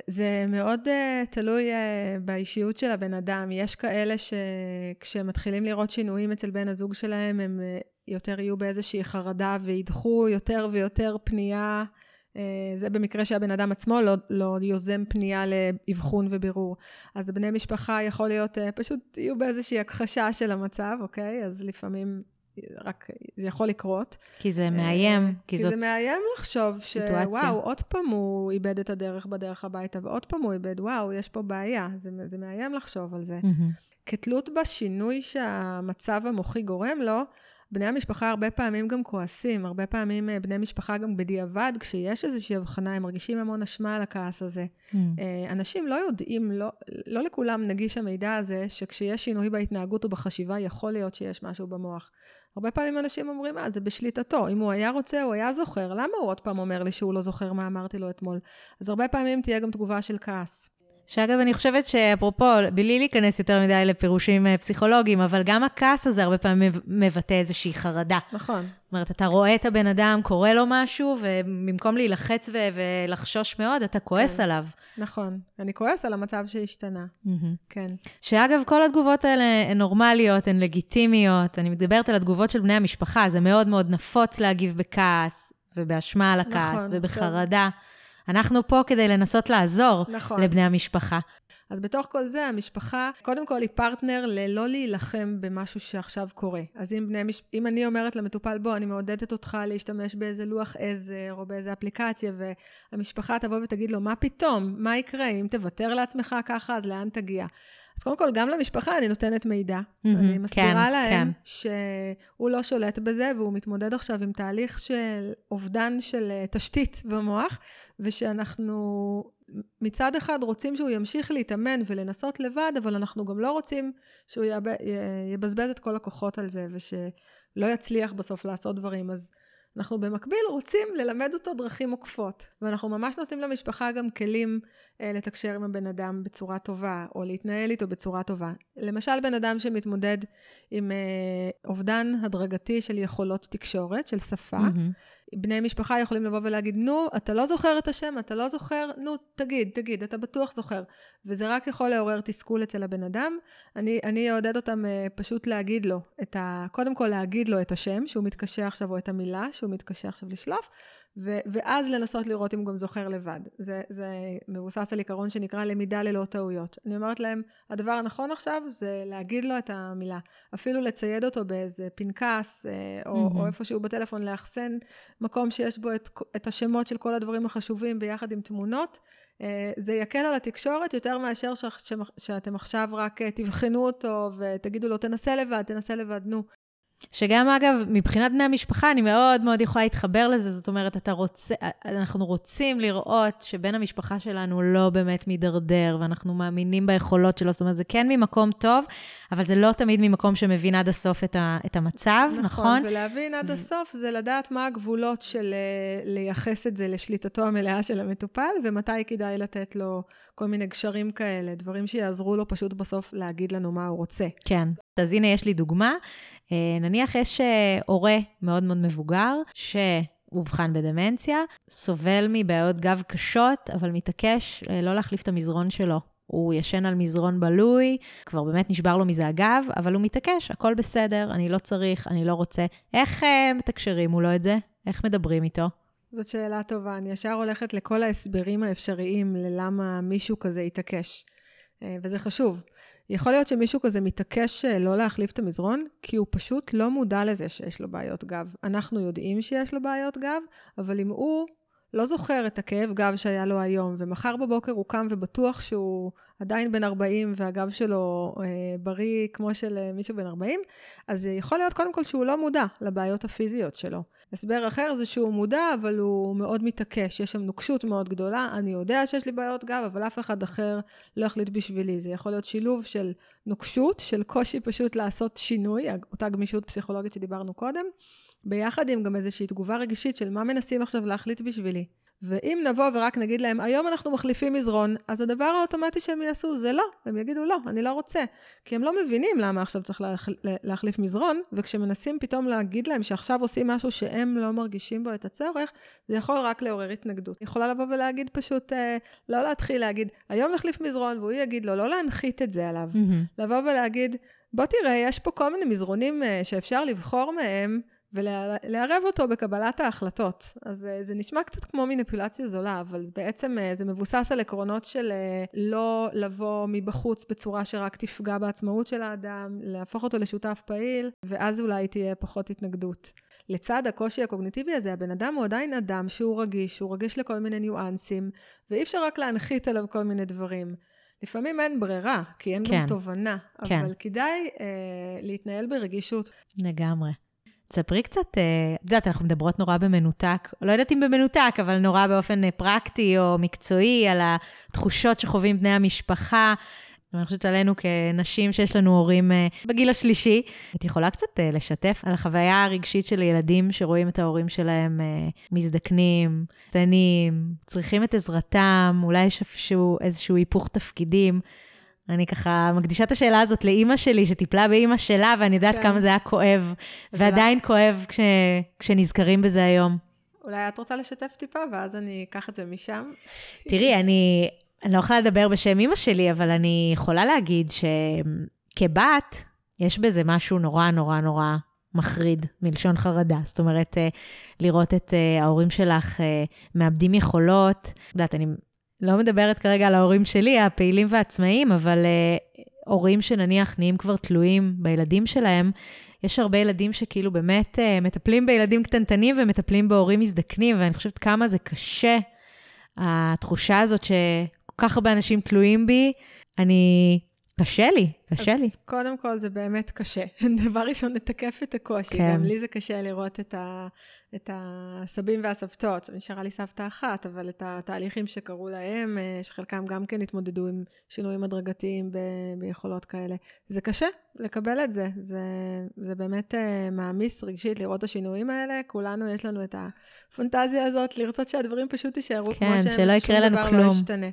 זה מאוד uh, תלוי uh, באישיות של הבן אדם. יש כאלה שכשהם מתחילים לראות שינויים אצל בן הזוג שלהם, הם uh, יותר יהיו באיזושהי חרדה וידחו יותר ויותר פנייה. Uh, זה במקרה שהבן אדם עצמו לא, לא יוזם פנייה לאבחון ובירור. אז בני משפחה יכול להיות, uh, פשוט יהיו באיזושהי הכחשה של המצב, אוקיי? אז לפעמים רק זה יכול לקרות. כי זה מאיים, אה, כי כי זאת... זה מאיים לחשוב. שוואו, עוד פעם הוא איבד את הדרך בדרך הביתה, ועוד פעם הוא איבד, וואו, יש פה בעיה. זה, זה מאיים לחשוב על זה. מהמם. כתלות בשינוי שהמצב המוחי גורם לו, בני המשפחה הרבה פעמים גם כועסים, הרבה פעמים אה, בני משפחה גם בדיעבד, כשיש איזושהי הבחנה, הם מרגישים המון אשמה על הכעס הזה. אה, אנשים לא יודעים, לא, לא לכולם נגיש המידע הזה, שכשיש שינוי בהתנהגות או בחשיבה, יכול להיות שיש משהו במוח. הרבה פעמים אנשים אומרים, אה, זה בשליטתו. אם הוא היה רוצה, הוא היה זוכר. למה הוא עוד פעם אומר לי שהוא לא זוכר מה אמרתי לו אתמול? אז הרבה פעמים תהיה גם תגובה של כעס. שאגב, אני חושבת שאפרופו, בלי להיכנס יותר מדי לפירושים אה, פסיכולוגיים, אבל גם הכעס הזה הרבה פעמים מבטא איזושהי חרדה. נכון. זאת אומרת, אתה רואה את הבן אדם, קורה לו משהו, ובמקום להילחץ ו- ולחשוש מאוד, אתה כועס כן. עליו. נכון. אני כועס על המצב שהשתנה. כן. שאגב, כל התגובות האלה הן נורמליות, הן לגיטימיות. אני מדברת על התגובות של בני המשפחה, זה מאוד מאוד נפוץ להגיב בכעס, ובאשמה על הכעס, נכון, ובחרדה. אנחנו פה כדי לנסות לעזור נכון. לבני המשפחה. אז בתוך כל זה, המשפחה, קודם כל היא פרטנר ללא להילחם במשהו שעכשיו קורה. אז אם, בני, מש- אם אני אומרת למטופל, בוא, אני מעודדת אותך להשתמש באיזה לוח עזר או באיזה אפליקציה, והמשפחה תבוא ותגיד לו, מה פתאום? מה יקרה? אם תוותר לעצמך ככה, אז לאן תגיע? אז קודם כל, גם למשפחה אני נותנת מידע. מהמם, אני מסבירה כן, להם כן. שהוא לא שולט בזה, והוא מתמודד עכשיו עם תהליך של אובדן של אה, תשתית במוח, ושאנחנו מצד אחד רוצים שהוא ימשיך להתאמן ולנסות לבד, אבל אנחנו גם לא רוצים שהוא יבזבז את כל הכוחות על זה, ושלא יצליח בסוף לעשות דברים. אז אנחנו במקביל רוצים ללמד אותו דרכים עוקפות, ואנחנו ממש נותנים למשפחה גם כלים אה, לתקשר עם הבן אדם בצורה טובה, או להתנהל איתו בצורה טובה. למשל, בן אדם שמתמודד עם אה, אובדן הדרגתי של יכולות תקשורת, של שפה, מהמם. בני משפחה יכולים לבוא ולהגיד, נו, אתה לא זוכר את השם, אתה לא זוכר, נו, תגיד, תגיד, אתה בטוח זוכר. וזה רק יכול לעורר תסכול אצל הבן אדם. אני, אני אעודד אותם uh, פשוט להגיד לו, ה, קודם כל להגיד לו את השם, שהוא מתקשה עכשיו, או את המילה שהוא מתקשה עכשיו לשלוף, ו, ואז לנסות לראות אם הוא גם זוכר לבד. זה, זה מבוסס על עיקרון שנקרא למידה ללא טעויות. אני אומרת להם, הדבר הנכון עכשיו זה להגיד לו את המילה. אפילו לצייד אותו באיזה פנקס, אה, או, מהמם. או איפשהו בטלפון, לאחסן מקום שיש בו את, את השמות של כל הדברים החשובים ביחד עם תמונות, אה, זה יקל על התקשורת יותר מאשר ש- ש- שאתם עכשיו רק אה, תבחנו אותו ותגידו לו, תנסה לבד, תנסה לבד, נו. שגם, אגב, מבחינת בני המשפחה, אני מאוד מאוד יכולה להתחבר לזה. זאת אומרת, אתה רוצה, אנחנו רוצים לראות שבן המשפחה שלנו לא באמת מידרדר, ואנחנו מאמינים ביכולות שלו. זאת אומרת, זה כן ממקום טוב, אבל זה לא תמיד ממקום שמבין עד הסוף את, ה, את המצב, נכון? נכון, ולהבין עד הסוף זה לדעת מה הגבולות של אה, לייחס את זה לשליטתו המלאה של המטופל, ומתי כדאי לתת לו כל מיני גשרים כאלה, דברים שיעזרו לו פשוט בסוף להגיד לנו מה הוא רוצה. כן. אז הנה, יש לי דוגמה. אה, נניח יש אה, הורה מאוד מאוד מבוגר, שאובחן בדמנציה, סובל מבעיות גב קשות, אבל מתעקש אה, לא להחליף את המזרון שלו. הוא ישן על מזרון בלוי, כבר באמת נשבר לו מזה הגב, אבל הוא מתעקש, הכל בסדר, אני לא צריך, אני לא רוצה. איך מתקשרים מולו את זה? איך מדברים איתו? זאת שאלה טובה. אני ישר הולכת לכל ההסברים האפשריים ללמה מישהו כזה יתעקש. וזה חשוב. יכול להיות שמישהו כזה מתעקש אה, לא להחליף את המזרון, כי הוא פשוט לא מודע לזה שיש לו בעיות גב. אנחנו יודעים שיש לו בעיות גב, אבל אם הוא לא זוכר את הכאב גב שהיה לו היום, ומחר בבוקר הוא קם ובטוח שהוא עדיין בן 40 והגב שלו אה, בריא כמו של אה, מישהו בן 40, אז יכול להיות קודם כל שהוא לא מודע לבעיות הפיזיות שלו. הסבר אחר זה שהוא מודע, אבל הוא מאוד מתעקש, יש שם נוקשות מאוד גדולה, אני יודע שיש לי בעיות גב, אבל אף אחד אחר לא יחליט בשבילי. זה יכול להיות שילוב של נוקשות, של קושי פשוט לעשות שינוי, אותה גמישות פסיכולוגית שדיברנו קודם, ביחד עם גם איזושהי תגובה רגשית של מה מנסים עכשיו להחליט בשבילי. ואם נבוא ורק נגיד להם, היום אנחנו מחליפים מזרון, אז הדבר האוטומטי שהם יעשו זה לא. הם יגידו, לא, אני לא רוצה. כי הם לא מבינים למה עכשיו צריך להחל... להחליף מזרון, וכשמנסים פתאום להגיד להם שעכשיו עושים משהו שהם לא מרגישים בו את הצורך, זה יכול רק לעורר התנגדות. היא יכולה לבוא ולהגיד פשוט, אה, לא להתחיל להגיד, היום נחליף מזרון, והוא יגיד לו, לא להנחית את זה עליו. Mm-hmm. לבוא ולהגיד, בוא תראה, יש פה כל מיני מזרונים אה, שאפשר לבחור מהם, ולערב אותו בקבלת ההחלטות. אז אה, זה נשמע קצת כמו מניפולציה זולה, אבל בעצם אה, זה מבוסס על עקרונות של אה, לא לבוא מבחוץ בצורה שרק תפגע בעצמאות של האדם, להפוך אותו לשותף פעיל, ואז אולי תהיה פחות התנגדות. לצד הקושי הקוגניטיבי הזה, הבן אדם הוא עדיין אדם שהוא רגיש, הוא רגיש לכל מיני ניואנסים, ואי אפשר רק להנחית עליו כל מיני דברים. לפעמים אין ברירה, כי אין כן, גם תובנה, כן. אבל כדאי אה, להתנהל ברגישות. לגמרי. תספרי קצת, אה, את יודעת, אנחנו מדברות נורא במנותק, לא יודעת אם במנותק, אבל נורא באופן אה, פרקטי או מקצועי, על התחושות שחווים בני המשפחה. ואני חושבת עלינו כנשים שיש לנו הורים אה, בגיל השלישי. את יכולה קצת לשתף על החוויה הרגשית של ילדים שרואים את ההורים שלהם מזדקנים, קטנים, צריכים את עזרתם, אולי יש איזשהו היפוך תפקידים. אני ככה מקדישה את השאלה הזאת לאימא שלי, שטיפלה באימא שלה, ואני יודעת כן. כמה זה היה כואב, ועדיין לא... כואב כש... כשנזכרים בזה היום. אולי את רוצה לשתף טיפה, ואז אני אקח את זה משם. תראי, אני, אני לא יכולה לדבר בשם אימא שלי, אבל אני יכולה להגיד שכבת, יש בזה משהו נורא נורא נורא מחריד, מלשון חרדה. זאת אומרת, אה, לראות את אה, ההורים שלך אה, מאבדים יכולות. את יודעת, אני לא מדברת כרגע על ההורים שלי, הפעילים והעצמאיים, אבל uh, הורים שנניח נהיים כבר תלויים בילדים שלהם, יש הרבה ילדים שכאילו באמת uh, מטפלים בילדים קטנטנים ומטפלים בהורים מזדקנים, ואני חושבת כמה זה קשה, התחושה הזאת שכל כך הרבה אנשים תלויים בי. אני קשה לי, קשה אז לי. קודם כל זה באמת קשה. דבר ראשון, לתקף את הקושי. כן. גם לי זה קשה לראות את, ה, את הסבים והסבתות. נשארה לי סבתא אחת, אבל את התהליכים שקרו להם, אה, שחלקם גם כן התמודדו עם שינויים הדרגתיים ב, ביכולות כאלה. זה קשה לקבל את זה. זה, זה באמת uh, מעמיס רגשית לראות את השינויים האלה. כולנו יש לנו את הפנטזיה הזאת, לרצות שהדברים פשוט יישארו כן, כמו שהם, שלא יקרה לנו כלום. לא ישתנה.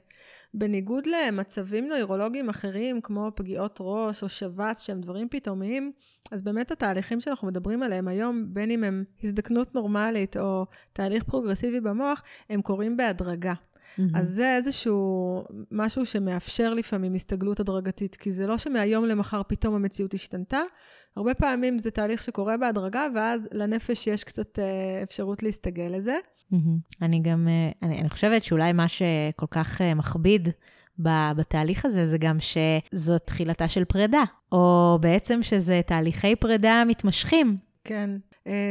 בניגוד למצבים נוירולוגיים אחרים, כמו פגיעות ראש או שבץ, שהם דברים פתאומיים, אז באמת התהליכים שאנחנו מדברים עליהם היום, בין אם הם הזדקנות נורמלית או תהליך פרוגרסיבי במוח, הם קורים בהדרגה. Mm-hmm. אז זה איזשהו משהו שמאפשר לפעמים הסתגלות הדרגתית, כי זה לא שמהיום למחר פתאום המציאות השתנתה, הרבה פעמים זה תהליך שקורה בהדרגה, ואז לנפש יש קצת אה, אפשרות להסתגל לזה. אני גם, אה, אני, אני חושבת שאולי מה שכל כך אה, מכביד בתהליך הזה, זה גם שזאת תחילתה של פרידה, או בעצם שזה תהליכי פרידה מתמשכים. כן,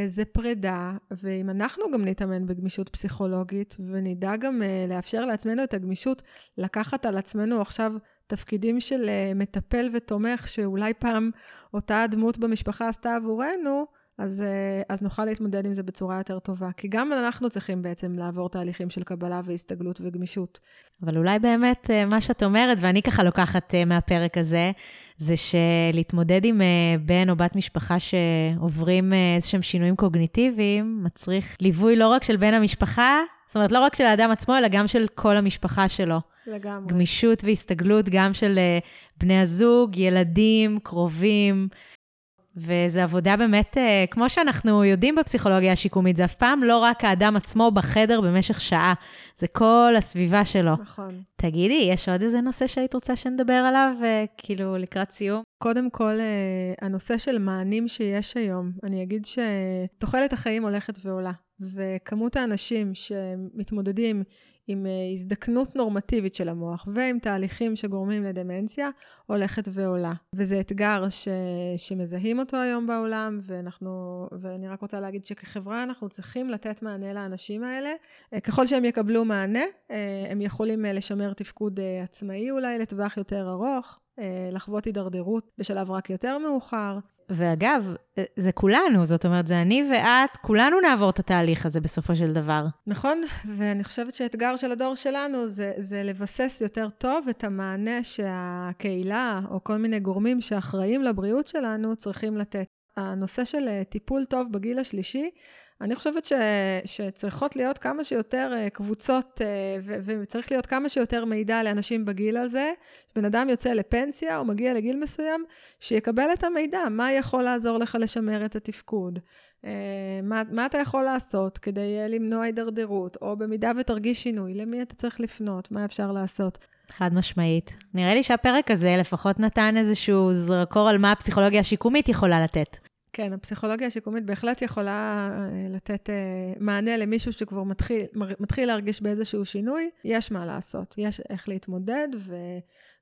זה פרידה, ואם אנחנו גם נתאמן בגמישות פסיכולוגית, ונדע גם אה, לאפשר לעצמנו את הגמישות, לקחת על עצמנו עכשיו תפקידים של אה, מטפל ותומך, שאולי פעם אותה דמות במשפחה עשתה עבורנו, אז, אז נוכל להתמודד עם זה בצורה יותר טובה. כי גם אנחנו צריכים בעצם לעבור תהליכים של קבלה והסתגלות וגמישות. אבל אולי באמת מה שאת אומרת, ואני ככה לוקחת מהפרק הזה, זה שלהתמודד עם אה, בן או בת משפחה שעוברים אה, איזשהם שינויים קוגניטיביים, מצריך ליווי לא רק של בן המשפחה, זאת אומרת, לא רק של האדם עצמו, אלא גם של כל המשפחה שלו. לגמרי. גמישות והסתגלות גם של אה, בני הזוג, ילדים, קרובים. וזו עבודה באמת, אה, כמו שאנחנו יודעים בפסיכולוגיה השיקומית, זה אף פעם לא רק האדם עצמו בחדר במשך שעה, זה כל הסביבה שלו. נכון. תגידי, יש עוד איזה נושא שהיית רוצה שנדבר עליו, אה, כאילו, לקראת סיום? קודם כל, אה, הנושא של מענים שיש היום, אני אגיד שתוחלת החיים הולכת ועולה, וכמות האנשים שמתמודדים עם אה, הזדקנות נורמטיבית של המוח ועם תהליכים שגורמים לדמנציה, הולכת ועולה. וזה אתגר ש... שמזהים אותו היום בעולם, ואנחנו, ואני רק רוצה להגיד שכחברה אנחנו צריכים לתת מענה לאנשים האלה. אה, ככל שהם יקבלו מענה, אה, הם יכולים לשמר תפקוד עצמאי אולי לטווח יותר ארוך, לחוות הידרדרות בשלב רק יותר מאוחר, ואגב, זה כולנו, זאת אומרת, זה אני ואת, כולנו נעבור את התהליך הזה בסופו של דבר. נכון, ואני חושבת שאתגר של הדור שלנו זה, זה לבסס יותר טוב את המענה שהקהילה, או כל מיני גורמים שאחראים לבריאות שלנו, צריכים לתת. הנושא של טיפול טוב בגיל השלישי, אני חושבת ש, שצריכות להיות כמה שיותר אה, קבוצות, אה, ו, וצריך להיות כמה שיותר מידע לאנשים בגיל הזה. בן אדם יוצא לפנסיה או מגיע לגיל מסוים, שיקבל את המידע, מה יכול לעזור לך לשמר את התפקוד. אה, מה, מה אתה יכול לעשות כדי למנוע הידרדרות, או במידה ותרגיש שינוי, למי אתה צריך לפנות, מה אפשר לעשות. חד משמעית. נראה לי שהפרק הזה לפחות נתן איזשהו זרקור על מה הפסיכולוגיה השיקומית יכולה לתת. כן, הפסיכולוגיה השיקומית בהחלט יכולה אה, לתת אה, מענה למישהו שכבר מתחיל, מתחיל להרגיש באיזשהו שינוי. יש מה לעשות, יש איך להתמודד ו,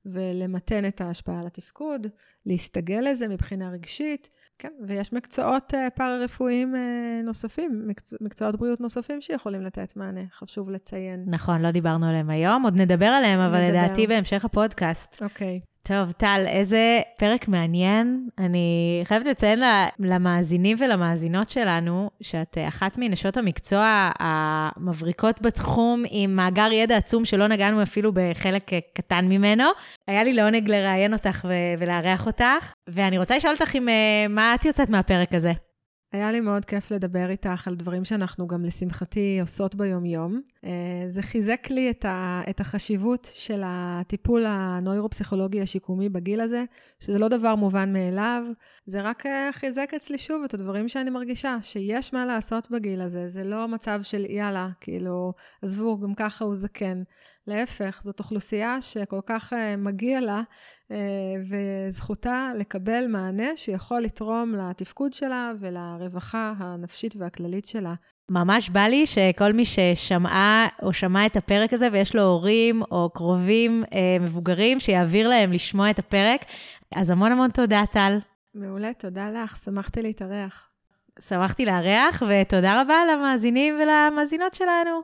ולמתן את ההשפעה על התפקוד, להסתגל לזה מבחינה רגשית. כן, ויש מקצועות אה, פארה-רפואיים נוספים, מקצוע, מקצועות בריאות נוספים שיכולים לתת מענה, חשוב לציין. נכון, לא דיברנו עליהם היום, עוד נדבר עליהם, אבל נדבר. לדעתי בהמשך הפודקאסט. אוקיי. טוב, טל, איזה פרק מעניין. אני חייבת לציין למאזינים ולמאזינות שלנו, שאת אחת מנשות המקצוע המבריקות בתחום, עם מאגר ידע עצום שלא נגענו אפילו בחלק קטן ממנו. היה לי לעונג לראיין אותך ולארח אותך, ואני רוצה לשאול אותך אם, אה, מה את יוצאת מהפרק הזה? היה לי מאוד כיף לדבר איתך על דברים שאנחנו גם לשמחתי עושות ביום-יום. אה, זה חיזק לי את, ה, את החשיבות של הטיפול הנוירופסיכולוגי השיקומי בגיל הזה, שזה לא דבר מובן מאליו, זה רק אה, חיזק אצלי שוב את הדברים שאני מרגישה, שיש מה לעשות בגיל הזה, זה לא מצב של יאללה, כאילו, עזבו, גם ככה הוא זקן. להפך, זאת אוכלוסייה שכל כך אה, מגיע לה אה, וזכותה לקבל מענה שיכול לתרום לתפקוד שלה ולרווחה הנפשית והכללית שלה. ממש בא לי שכל מי ששמעה או שמע את הפרק הזה ויש לו הורים או קרובים אה, מבוגרים, שיעביר להם לשמוע את הפרק. אז המון המון תודה, טל. מעולה, תודה לך, שמחתי להתארח. שמחתי לארח, ותודה רבה למאזינים ולמאזינות שלנו.